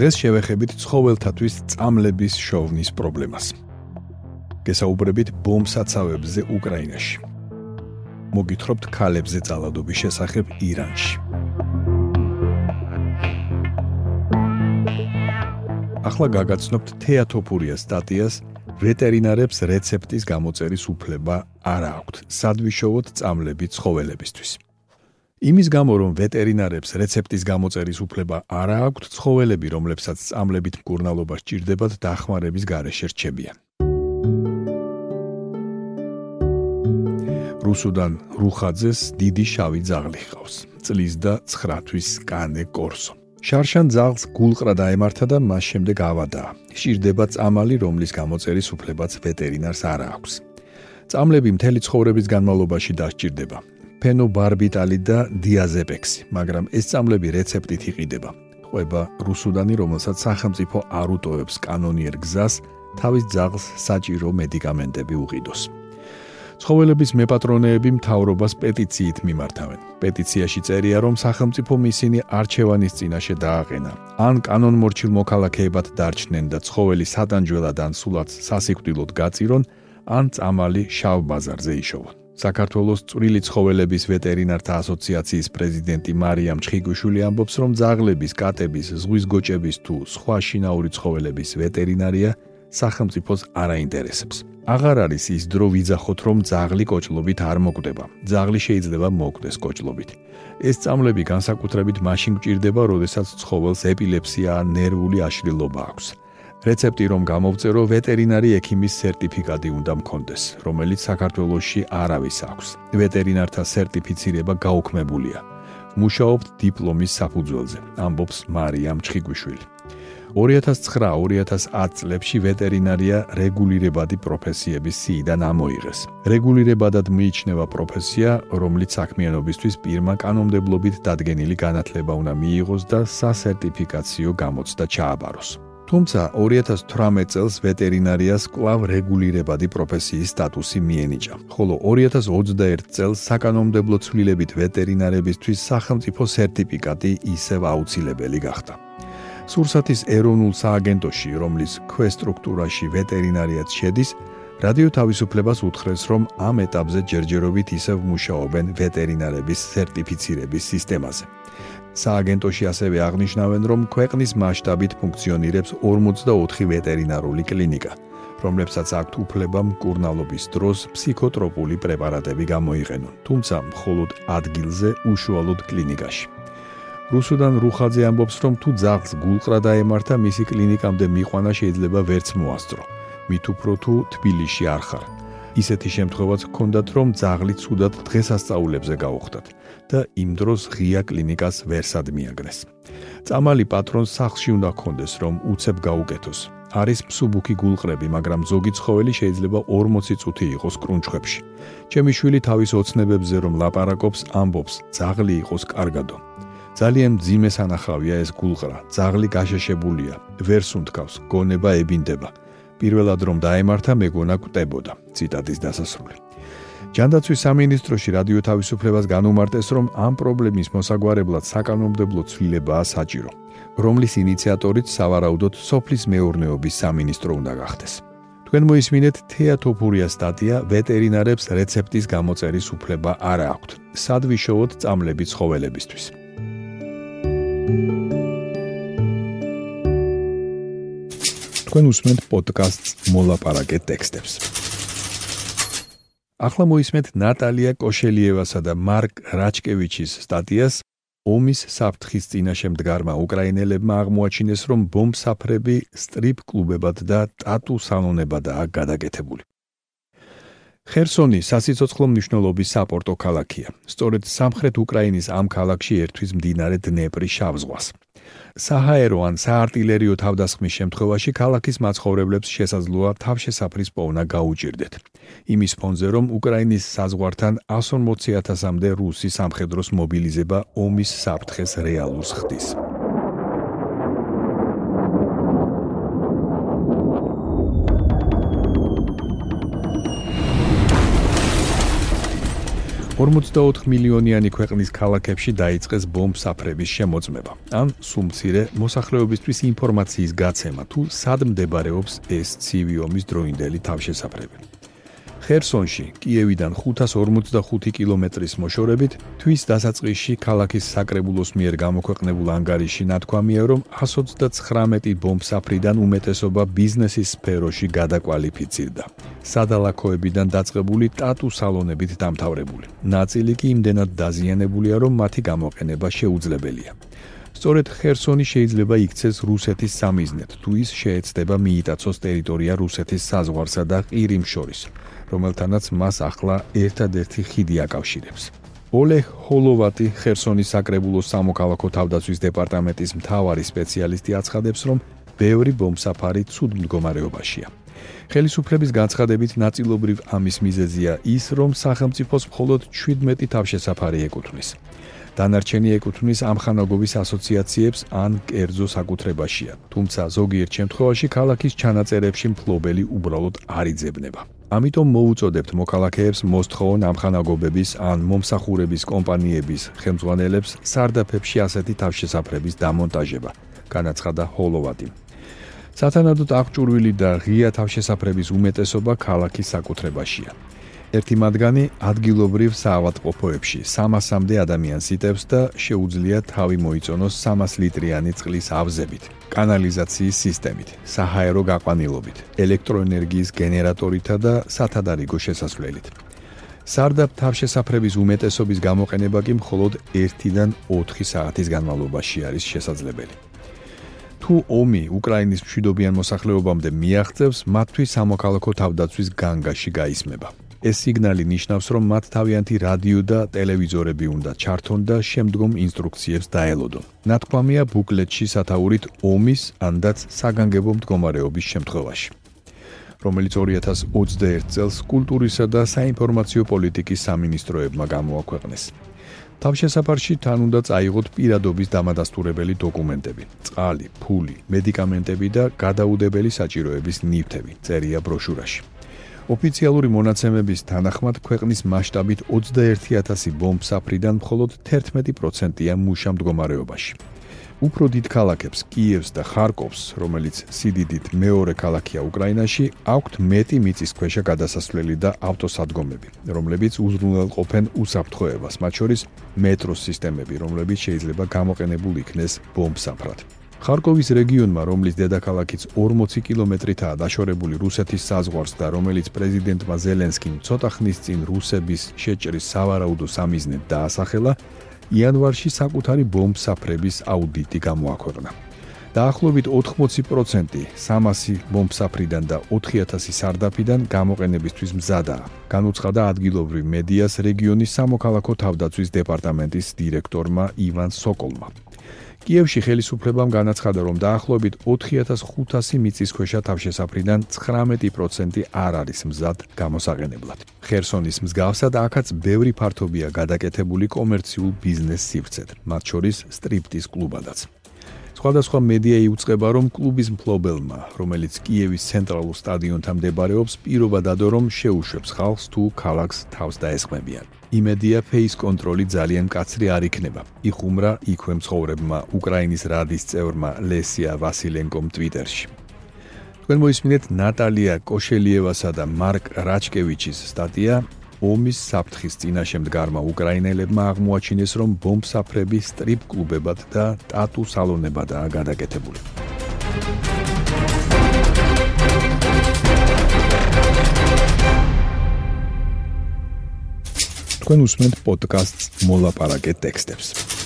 დღეს შევეხებით ცხოველთათვის წამლების შოვნის პრობლემას. გესაუბრებით ბომბსაცავებზე უკრაინაში. მოგითხრობთ ქალებზე ძალადობის შესახებ ირანში. ახლა გაგაცნობთ თეატოფურიას სტატიას ვეტერინარებს რეცეპტის გამოწერის უფლება არ აქვთ სადვიშოვოთ წამლები ცხოველებისთვის. იმის გამო რომ ვეტერინარებს რეცეპტის გამოწერის უფლება არ აქვთ ცხოველები რომლებსაც წამლებით მკურნალობა სჭირდებათ დახმარების გარეშე რჩებიან რუსუდან რუხაძეს დიდი შავი ძაღლი ხავს წლის და 9 თვის კანე კორსო. შარშან ძაღლს გულყრა დაემართა და მას შემდეგ ავადა შირდება წამალი რომლის გამოწერის უფლებაც ვეტერინარს არ აქვს. წამლები მთელი ცხოვრების განმავლობაში დასჭირდება ფენობარბიტალი და დიაზეპექსი, მაგრამ ეს წამლები რეცეპტით იყიდება. ყვება რუსუდანი, რომელსაც სახელმწიფო არ უტოვებს კანონიერ გზას თავის ძაღლს საჭირო მედიკამენტები უყიდოს. ცხოველების მეპატრონეები მთავრობას პეტიციით მიმართავენ. პეტიციაში წერია, რომ სახელმწიფო მისინი არჩევანის წინაშე დააყენა. ან კანონმორჩილ მოქალაქეებად დარჩნენ და ცხოველი სატანჯველად ან სულაც სასიკვდილოდ გაწირონ, ან წამალი შავ ბაზარზე იშოვონ. საქართველოს წვრილი ცხოველების ვეტერინართა ასოციაციის პრეზიდენტი მარიამ ჩხიგუშვილი ამბობს, რომ ძაღლების, კატების, ზღვის გოჭების თუ სხვა შინაური ცხოველების ვეტერინარია სახელმწიფოს არ აინტერესებს. აღარ არის ის დრო ვიძახოთ, რომ ძაღლი კოჭლობით არ მოკვდება. ძაღლი შეიძლება მოკვდეს კოჭლობით. ეს წამლები განსაკუთრებით მაშინ გჭირდება, როდესაც ცხოველს ეპილეფსია ან ნერვული აშლილობა აქვს. რეცეპტი რომ გამოვწერო ვეტერინარი ექიმის სერტიფიკატი უნდა მქონდეს, რომელიც საქართველოსში არავის აქვს. ვეტერინართა სერტიფიცირება გაუქმებულია. მუშაობთ დიპლომის საფუძველზე, ამბობს მარიამ ჩხიგვიშვილი. 2009-2010 წლებში ვეტერინარია რეგულირებადი პროფესიების სიიდან ამოიღეს. რეგულირებადად მიიჩნევა პროფესია, რომლის საქმიანობისთვის პირმა კანონმდებლობით დადგენილი განათლება უნდა მიიღოს და სასერტიფიკაციო გამოცდა ჩააბაროს. თუმცა 2018 წელს ვეტერინარიას კვლავ რეგულირებადი პროფესიის სტატუსი მიენიჭა, ხოლო 2021 წელს საკანონმდებლო ცვლილებით ვეტერინარებისთვის სახელმწიფო სერტიფიკატი ისევ აუცილებელი გახდა. სურსათის ეროვნულ სააგენტოში, რომლის ქვესტრუქტურაში ვეტერინარიაც შედის, რადიო თავისუფლებას უთხრეს, რომ ამ ეტაპზე ჯერჯერობით ისევ მუშაობენ ვეტერინარების სერტიფიცირების სისტემაზე. სააგენტოში ასევე აღნიშნავენ, რომ ქვეყნის მასშტაბით ფუნქციონირებს 44 ვეტერინარული კლინიკა, რომლებსაც აქვთ უფლება მკურნალობის დროს ფსიქოტროპული პრეპარატები გამოიყენონ, თუმცა მხოლოდ ადგილზე უშუალოდ კლინიკაში. რუსუდან რუხაძე ამბობს, რომ თუ ძაღლს გულყრა დაემართა, მისი კლინიკამდე მიყვანა შეიძლება ვერც მოასწრო. მით უფრო თუ თბილისში არ ხარ. ისეთი შემთხვევაც ჰქონდათ, რომ ძაღლი ცუდად დღესასწაულებზე გაუხდათ. და იმ დროს ღია კლინიკას ვერსად მიაგნეს. წამალი პატრონს სახლში უნდა კონდეს, რომ უცებ გაუკეთოს. არის მსუბუქი გულყრები, მაგრამ ზოგი ცხოველი შეიძლება 40 წუთი იყოს კრუნჩხებში. ჩემი შვილი თავის ოცნებებზე რომ ლაპარაკობს, ამბობს, ძაღლი იყოს კარგადო. ძალიან ძიმე სანახავია ეს გულყრა. ძაღლი გაშეშებულია, ვერ სუნთქავს, გონება ებინდება. პირველად რომ დაემართა, მეგონა კვდებოდა. ციტატის დასასრული. ჯანდაცვის სამინისტროში რადიო თავისუფლებას განუმარტეს, რომ ამ პრობლემის მოსაგვარებლად საკანონმდებლო ცვლილებაა საჭირო, რომლის ინიციატორიც სავარაუდოდ სოფლის მეურნეობის სამინისტრო უნდა გახდეს. თქვენ მოისმინეთ თეატოფურია სტატია ვეტერინარებს რეცეპტის გამოწერის უფლება არ აქვთ. სად ვიშოვოთ წამლები ცხოველებისთვის? თქვენ უსმენთ პოდკასტს მოლაპარაკე ტექსტებს. ახლა მოისმენთ ნატალია კოშელიევასა და მარკ რაჩკევიჩის სტატიას ომის საფრთხის წინაშე მდგარმა უკრაინელებმა აღმოაჩინეს, რომ ბომბსაფრები სტრიპ კლუბებად და ტატუ სალონებადაა გადაკეთებული. ხერსონი სასიცოცხლო მნიშვნელობის საპორტო ქალაქია. სწორედ სამხრეთ უკრაინის ამ ქალაქში ერთვის მდინარე დნეპრი შავ ზღვას. საჰაერო ან საარტილერიო თავდასხმის შემთხვევაში ქალაქის მაცხოვრებლებს შესაძლოა თავშესაფრის პოვნა გაუჭirdეთ. იმის ფონზე, რომ უკრაინის საზღვართან 140.000-მდე რუსი სამხედროს მობილიზება ომის საფრთხეს რეალურს ხდის. 44 მილიონიანი ქვეყნის ქალაქებში დაიწყეს ბომბსაფრების შემოწმება. ან სუმცირე მოსახლეობისთვის ინფორმაციის გაცემა თუ სად მდებარეობს ეს ცივი ომის დროინდელი თავშესაფრები. ხერსონში, კიევიდან 545 კილომეტრის მოშორებით, თვის დასაწყისში ქალაქის საკრებულოს მიერ გამოქვეყნებულ ანგარიში ნათქვამია, რომ 129 ბომბსაფრიდან უმეტესობა ბიზნესის სფეროში გადაკვალიფიცირდა. სადალაქოებიდან დაწყებული ტატუ სალონებით დამთავრებული. ნაწილი კი იმდენად დაზიანებულია, რომ მათი გამოყენება შეუძლებელია. სწორედ ხერსონი შეიძლება იქცეს რუსეთის სამიზნედ, თუ ის შეეცდება მიიტაცოს ტერიტორია რუსეთის საზღვარსა და ყირიმს შორის. რომელთანაც მას ახლა ერთადერთი ხიდი აკავშირებს. ოლეჰ ჰოლოვატი ხერსონის საკრებულოს სამოქალაქო თავდაცვის დეპარტამენტის მთავარი სპეციალისტი აცხადებს, რომ ბევრი ბომბსაფარი ცუდ მდგომარეობაშია. ხელისუფლების განცხადებით ნაწილობრივ ამის მიზეზია ის, რომ სახელმწიფოს მხოლოდ 17 თავშესაფარი ეკუთვნის. დანარჩენი ეკუთვნის ამხანაგობის ასოციაციებს ან კერძო საკუთრებაშია, თუმცა ზოგიერთ შემთხვევაში ქალაქის ჩანაწერებში მფლობელი უბრალოდ არ იძებნება. ამიტომ მოუწოდებთ მოქალაქეებს მოსთხოვონ ამხანაგობების ან მომსახურების კომპანიების ხელმძღვანელებს სარდაფებში ასეთი თავშესაფრების დამონტაჟება, განაცხადა ჰოლოვატი. სათანადოდ აღჭურვილი და ღია თავშესაფრების უმეტესობა ქალაქის საკუთრებაშია. ერთი მათგანი ადგილობრივ საავადმყოფოებში 300-მდე ადამიანს იტევს და შეუძლია თავი მოიწონოს 300 ლიტრიანი წყლის ავზებით, კანალიზაციის სისტემით, საჰაერო გაყვანილობით, ელექტროენერგიის გენერატორითა და სათადარიგო შესასვლელით. სარდაფ თავშესაფრების უმეტესობის გამოყენება კი მხოლოდ 1-დან 4 საათის განმავლობაში არის შესაძლებელი. თუ ომი უკრაინის მშვიდობიან მოსახლეობამდე მიაღწევს, მათთვის სამოქალაქო თავდაცვის განგაში გაისმება. ეს სიგნალი ნიშნავს, რომ მათ თავიანთი რადიო და ტელევიზორები უნდა ჩართონ და შემდგომ ინსტრუქციებს დაელოდონ. ნათქვამია ბუკლეტში სათაურით ომის ანდაც საგანგებო მდგომარეობის შემთხვევაში. რომელიც 2021 წელს კულტურისა და საინფორმაციო პოლიტიკის სამინისტროებმა გამოაქვეყნეს. თავშესაფარში თან უნდა წაიღოთ პირადობის დამადასტურებელი დოკუმენტები, წყალი, ფული, მედიკამენტები და გადაუდებელი საჭიროების ნივთები, წერია ბროშურაში. ოფიციალური მონაცემების თანახმად ქვეყნის მასშტაბით 21000 ბომბსაფრიდან მხოლოდ 11%-ია მუშა მდგომარეობაში. უფრო დიდ ქალაქებს, კიევს და ხარკოვს, რომელიც სიდიდით მეორე ქალაქია უკრაინაში, აქვთ მეტი მიწისქვეშა გადასასვლელი და ავტოსადგომები, რომლებიც უზრუნველყოფენ უსაფრთხოებას, მათ შორის მეტროს სისტემები, რომლებიც შეიძლება გამოყენებულ იქნეს ბომბსაფრად. ხარკოვის რეგიონმა, რომლის დედაქალაქიც 40 კილომეტრითაა დაშორებული რუსეთის საზღვარს და რომელიც პრეზიდენტმა ზელენსკიმ ცოტა ხნის წინ რუსების შეჭრის სავარაუდო სამიზნედ დაასახელა, იანვარში საკუთარი ბომბსაფრების აუდიტი გამოაქვეყნა. დაახლოებით 80% 300 ბომბსაფრიდან და 4000 სარდაფიდან გამოყენებისთვის მზადაა. განუცხადა ადგილობრივ მედიას რეგიონის სამოქალაქო თავდაცვის დეპარტამენტის დირექტორმა ივან სოკოლმა. კიევში ხელისუფლებამ განაცხადა, რომ დაახლოებით 4500 მიწისქვეშა თავშესაფრიდან 19% არ არის მზად გამოსაღენებლად. ხერსონის მსგავსად აქაც ბევრი ფართობია გადაკეთებული კომერციულ ბიზნეს სივრცედ, მათ შორის სტრიპტის კლუბადაც. სხვადასხვა მედია იუწყება, რომ კლუბის მფლობელმა, რომელიც კიევის ცენტრალურ სტადიონთან მდებარეობს, პირობა დადო, რომ შეუშვებს ხალხს თუ ქალაქს თავს დაესხმებიან. იმედია ფეის კონტროლი ძალიან კაცრი არ იქნება. იხუმრა იქვე მცხოვრებმა უკრაინის რადის წევრმა ლესია ვასილენკომ ტვიტერში. თქვენ მოისმინეთ ნატალია კოშელიევასა და მარკ რაჩკევიჩის სტატია ომის საფრთხის წინაშე მდგარმა უკრაინელებმა აღმოაჩინეს, რომ ბომბსაფრები სტრიპ-კლუბებად და ტატუ სალონებადაა გადაკეთებული. თქვენ უსმენთ პოდკასტს მოლაპარაკე ტექსტებს.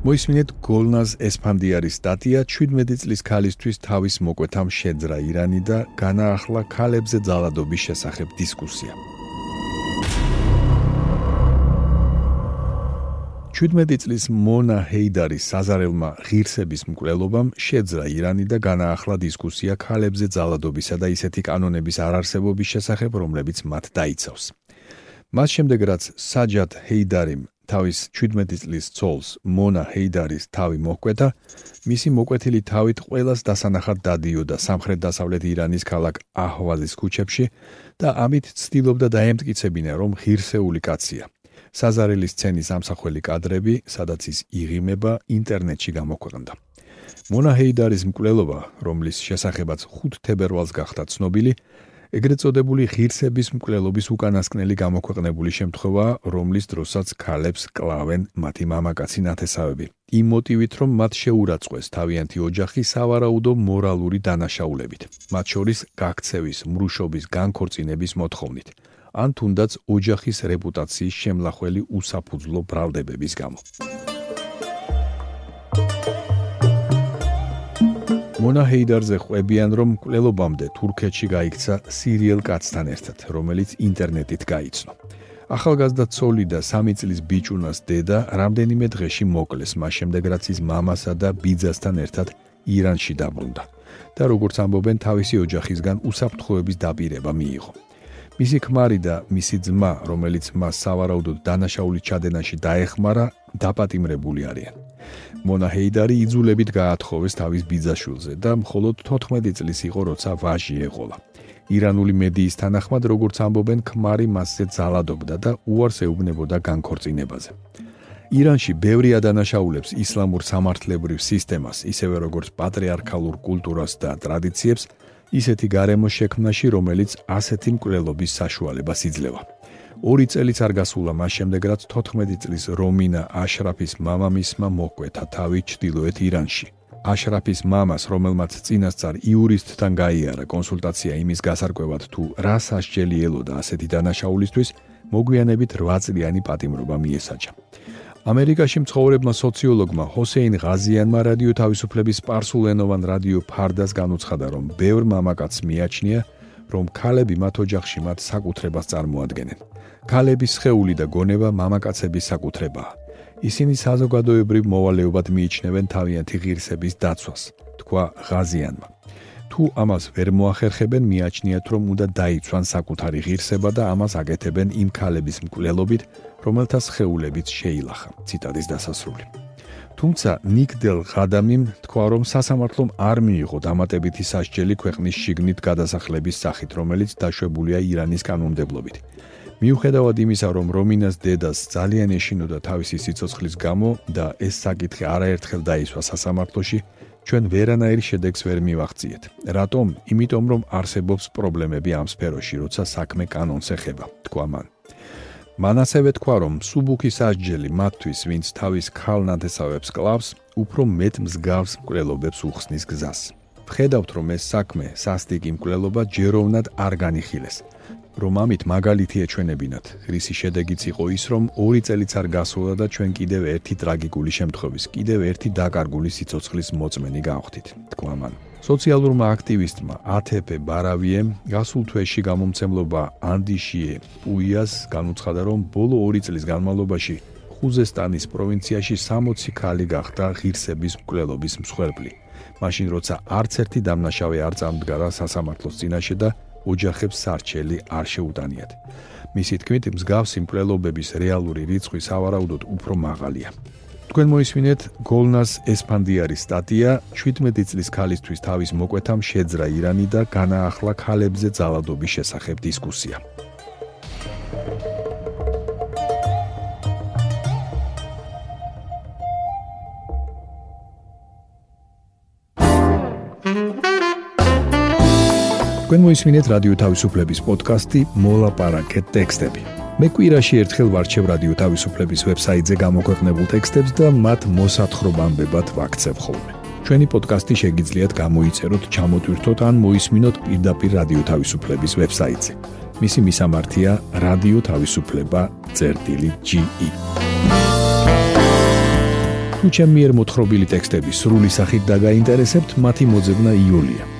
მოისმინეთ გოლნაზ ესფანდიარის სტატია 17 წლის ქალისთვის თავის მოკვეთამ შეძრა ირანი და განაახლა ქალებზე ძალადობის შესახებ დისკუსია. 17 წლის მონა ჰეიდარის საზარელმა ღირსების მკვლელობამ შეძრა ირანი და განაახლა დისკუსია ქალებზე ძალადობისა და ისეთი კანონების არარსებობის შესახებ, რომლებიც მათ დაიცავს. მას შემდეგ რაც საჯად ჰეიდარიმ თავის 17 წლის ცოლს მონა ჰეიდარის თავი მოჰკვეთა, მისი მოკვეთილი თავით ყოველას დასანახად დადიოდა სამხრეთ-დასავლეთ ირანის ქალაქ აჰვალის ქუჩებში და ამით ცდილობდა დაემტკიცებინა, რომ ღირსეული კაცია. საზარელი სცენის ამსახველი კადრები, სადაც ის იღიმება, ინტერნეტში გამოქვეყნდა. მონა ჰეიდარის მკვლელობა, რომლის შესახებაც 5 თებერვალს გახდა ცნობილი, ეგრეთ წოდებული ღირსების მკვლელობის უკანასკნელი გამოქვეყნებული შემთხვევა, რომლის დროსაც ქალებს კლავენ მათი მამაკაცი ნათესავები. იმ მოტივით, რომ მათ შეურაცხყვეს თავიანთი ოჯახი სავარაუდო მორალური დანაშაულებით, მათ შორის გაქცევის, მრუშობის, განქორწინების მოთხოვნით. ან თუნდაც ოჯახის რეპუტაციის შემლახველი უსაფუძვლო ბრალდებების გამო. მონა ჰეიდარზე ყვებიან, რომ კვლელობამდე თურქეთში გაიქცა სირიელ კაცთან ერთად, რომელიც ინტერნეტით გაიცნო. ახალგაზრდა ცოლი და 3 წლის ბიჭუნას დედა რამდენიმე დღეში მოკლეს, მას შემდეგ რაც ის მამასა და ბიძასთან ერთად ირანში დაბრუნდა და როგორც ამბობენ, თავისი ოჯახისგან უსაფრთხოების დაპირება მიიღო. მისი ქმარი და მისი ძმა, რომელიც მას სავარაუდოდ დანაშაულის ჩადენაში დაეხმარა, დაპატიმრებული არიან. მონა ჰეიდარი იძულებით გაათხოვეს თავის ბიძაშვილზე და მხოლოდ 14 წლის იყო, როცა ვაჟი ეყოლა. ირანული მედიის თანახმად, როგორც ამბობენ, ქმარი მასზე ძალადობდა და უარს ეუბნებოდა განქორწინებაზე. ირანში ბევრი ადანაშაულებს ისლამურ სამართლებრივ სისტემას, ისევე როგორც პატრიარქალურ კულტურას და ტრადიციებს, ისეთი გარემო შექმნაში, რომელიც ასეთი მკვლელობის საშუალებას იძლევა. ორი წელიც არ გასულა მას შემდეგ, რაც 14 წლის რომინა აშრაფის მამამისმა მოკვეთა თავი ჩtildeოეთ ირანში. აშრაფის მამას, რომელმაც წინასწარ იურისტთან გაიარა კონსულტაცია იმის გასარკვევად თუ რა სასჯელი ელოდა ასეთი დანაშაულისთვის, მოგვიანებით 8 წლიანი პატიმრობა მიესაჯა. ამერიკაში მცხოვრებმა სოციოლოგმა ჰოსეინ ღაზიანმა რადიო თავისუფლების სპარსულენოვან რადიო ფარდას განუცხადა, რომ ბევრ მამაკაცს მიაჩნია, რომ ქალები მათ ოჯახში მათ საკუთრებას წარმოადგენენ. ქალების ხეული და გონება მამაკაცების საკუთრებაა. ისინი საზოგადოებრივ მოვალეობად მიიჩნევენ თავიანთი ღირსების დაცვას, თქვა ღაზიანმა. თუ ამას ვერ მოახერხებენ, მიაჩნიათ, რომ უნდა დაიცვან საკუთარი ღირსება და ამას აკეთებენ იმ ქალების მკვლელობით, რომელთა შეეულებიც შეილახა. ციტადის დასასრული. თუმცა ნიკდელ ღადამიმ თქვა, რომ სასამართლომ არ მიიღო დამატებითი სასჯელი ქვეყნის შიგნით გადასახლების სახით, რომელიც დაშვებულია ირანის კანონმდებლობით. მიუხედავად იმისა, რომ რომინას დედას ძალიან ეშინოდა თავისი სიცოცხლის გამო და ეს საკითხი არაერთხელ დაისვა სასამართლოში, ჩვენ ვერანაირ შედეგს ვერ მივახციეთ. რატომ? იმიტომ რომ არსებობს პრობლემები ამ სფეროში, როცა საქმე კანონს ეხება, თქვა მან. მან ასევე თქვა, რომ სუბუქის ასჯელი მათთვის, ვინც თავის ქალნათესავებს კლავს, უფრო მეტ მსგავს მკვლელობებს უხსნის გზას. ხედავთ, რომ ეს საქმე სასტიკი მკვლელობა ჯეროვნად არ განიხილეს. რომ ამით მაგალითი ეჩვენებინათ. რისი შედეგიც იყო ის, რომ ორი წელიც არ გასულა და ჩვენ კიდევ ერთი ტრაგიკული შემთხვევის, კიდევ ერთი დაკარგული სიცოცხლის მოწმენი გავხდით, თქვა მან. სოციალურმა აქტივისტმა ATP ბარავიემ გასულ თვეში გამომცემლობა ანდიშიე პუიას განუცხადა, რომ ბოლო ორი წლის განმავლობაში ხუზესტანის პროვინციაში 60 ქალი გახდა ღირსების მკვლელობის მსხვერპლი. მაშინ როცა არც ერთი დამნაშავე არ წამდგარა სასამართლოს წინაშე და ოჯახებს სარჩელი არ შეუტანიათ. მისი თქმით, მსგავსი მკვლელობების რეალური რიცხვი სავარაუდოდ უფრო მაღალია. თქვენ მოისმინეთ გოლნას ესპანდიარის სტატია 17 წლის ქალისთვის თავის მოკვეთამ შეძრა ირანი და განაახლა ქალებზე ძალადობის შესახებ დისკუსია. თქვენ მოისმინეთ რადიო თავისუფლების პოდკასტი მოლაპარაკე ტექსტები. მე კვირაში ერთხელ ვარჩევ რადიო თავისუფლების ვებსაიტზე გამოქვეყნებულ ტექსტებს და მათ მოსათხრობამდებად ვაქცევ ხოლმე. ჩვენი პოდკასტი შეგიძლიათ გამოიწეროთ, ჩამოტვირთოთ ან მოისმინოთ პირდაპირ რადიო თავისუფლების ვებსაიტზე. მისი მისამართია რადიო თავისუფლება წერტილი GE. თუ ჩემი მიერ მოთხრობილი ტექსტები სრული სახით დაგაინტერესებთ, მათი მოძებნა იულია.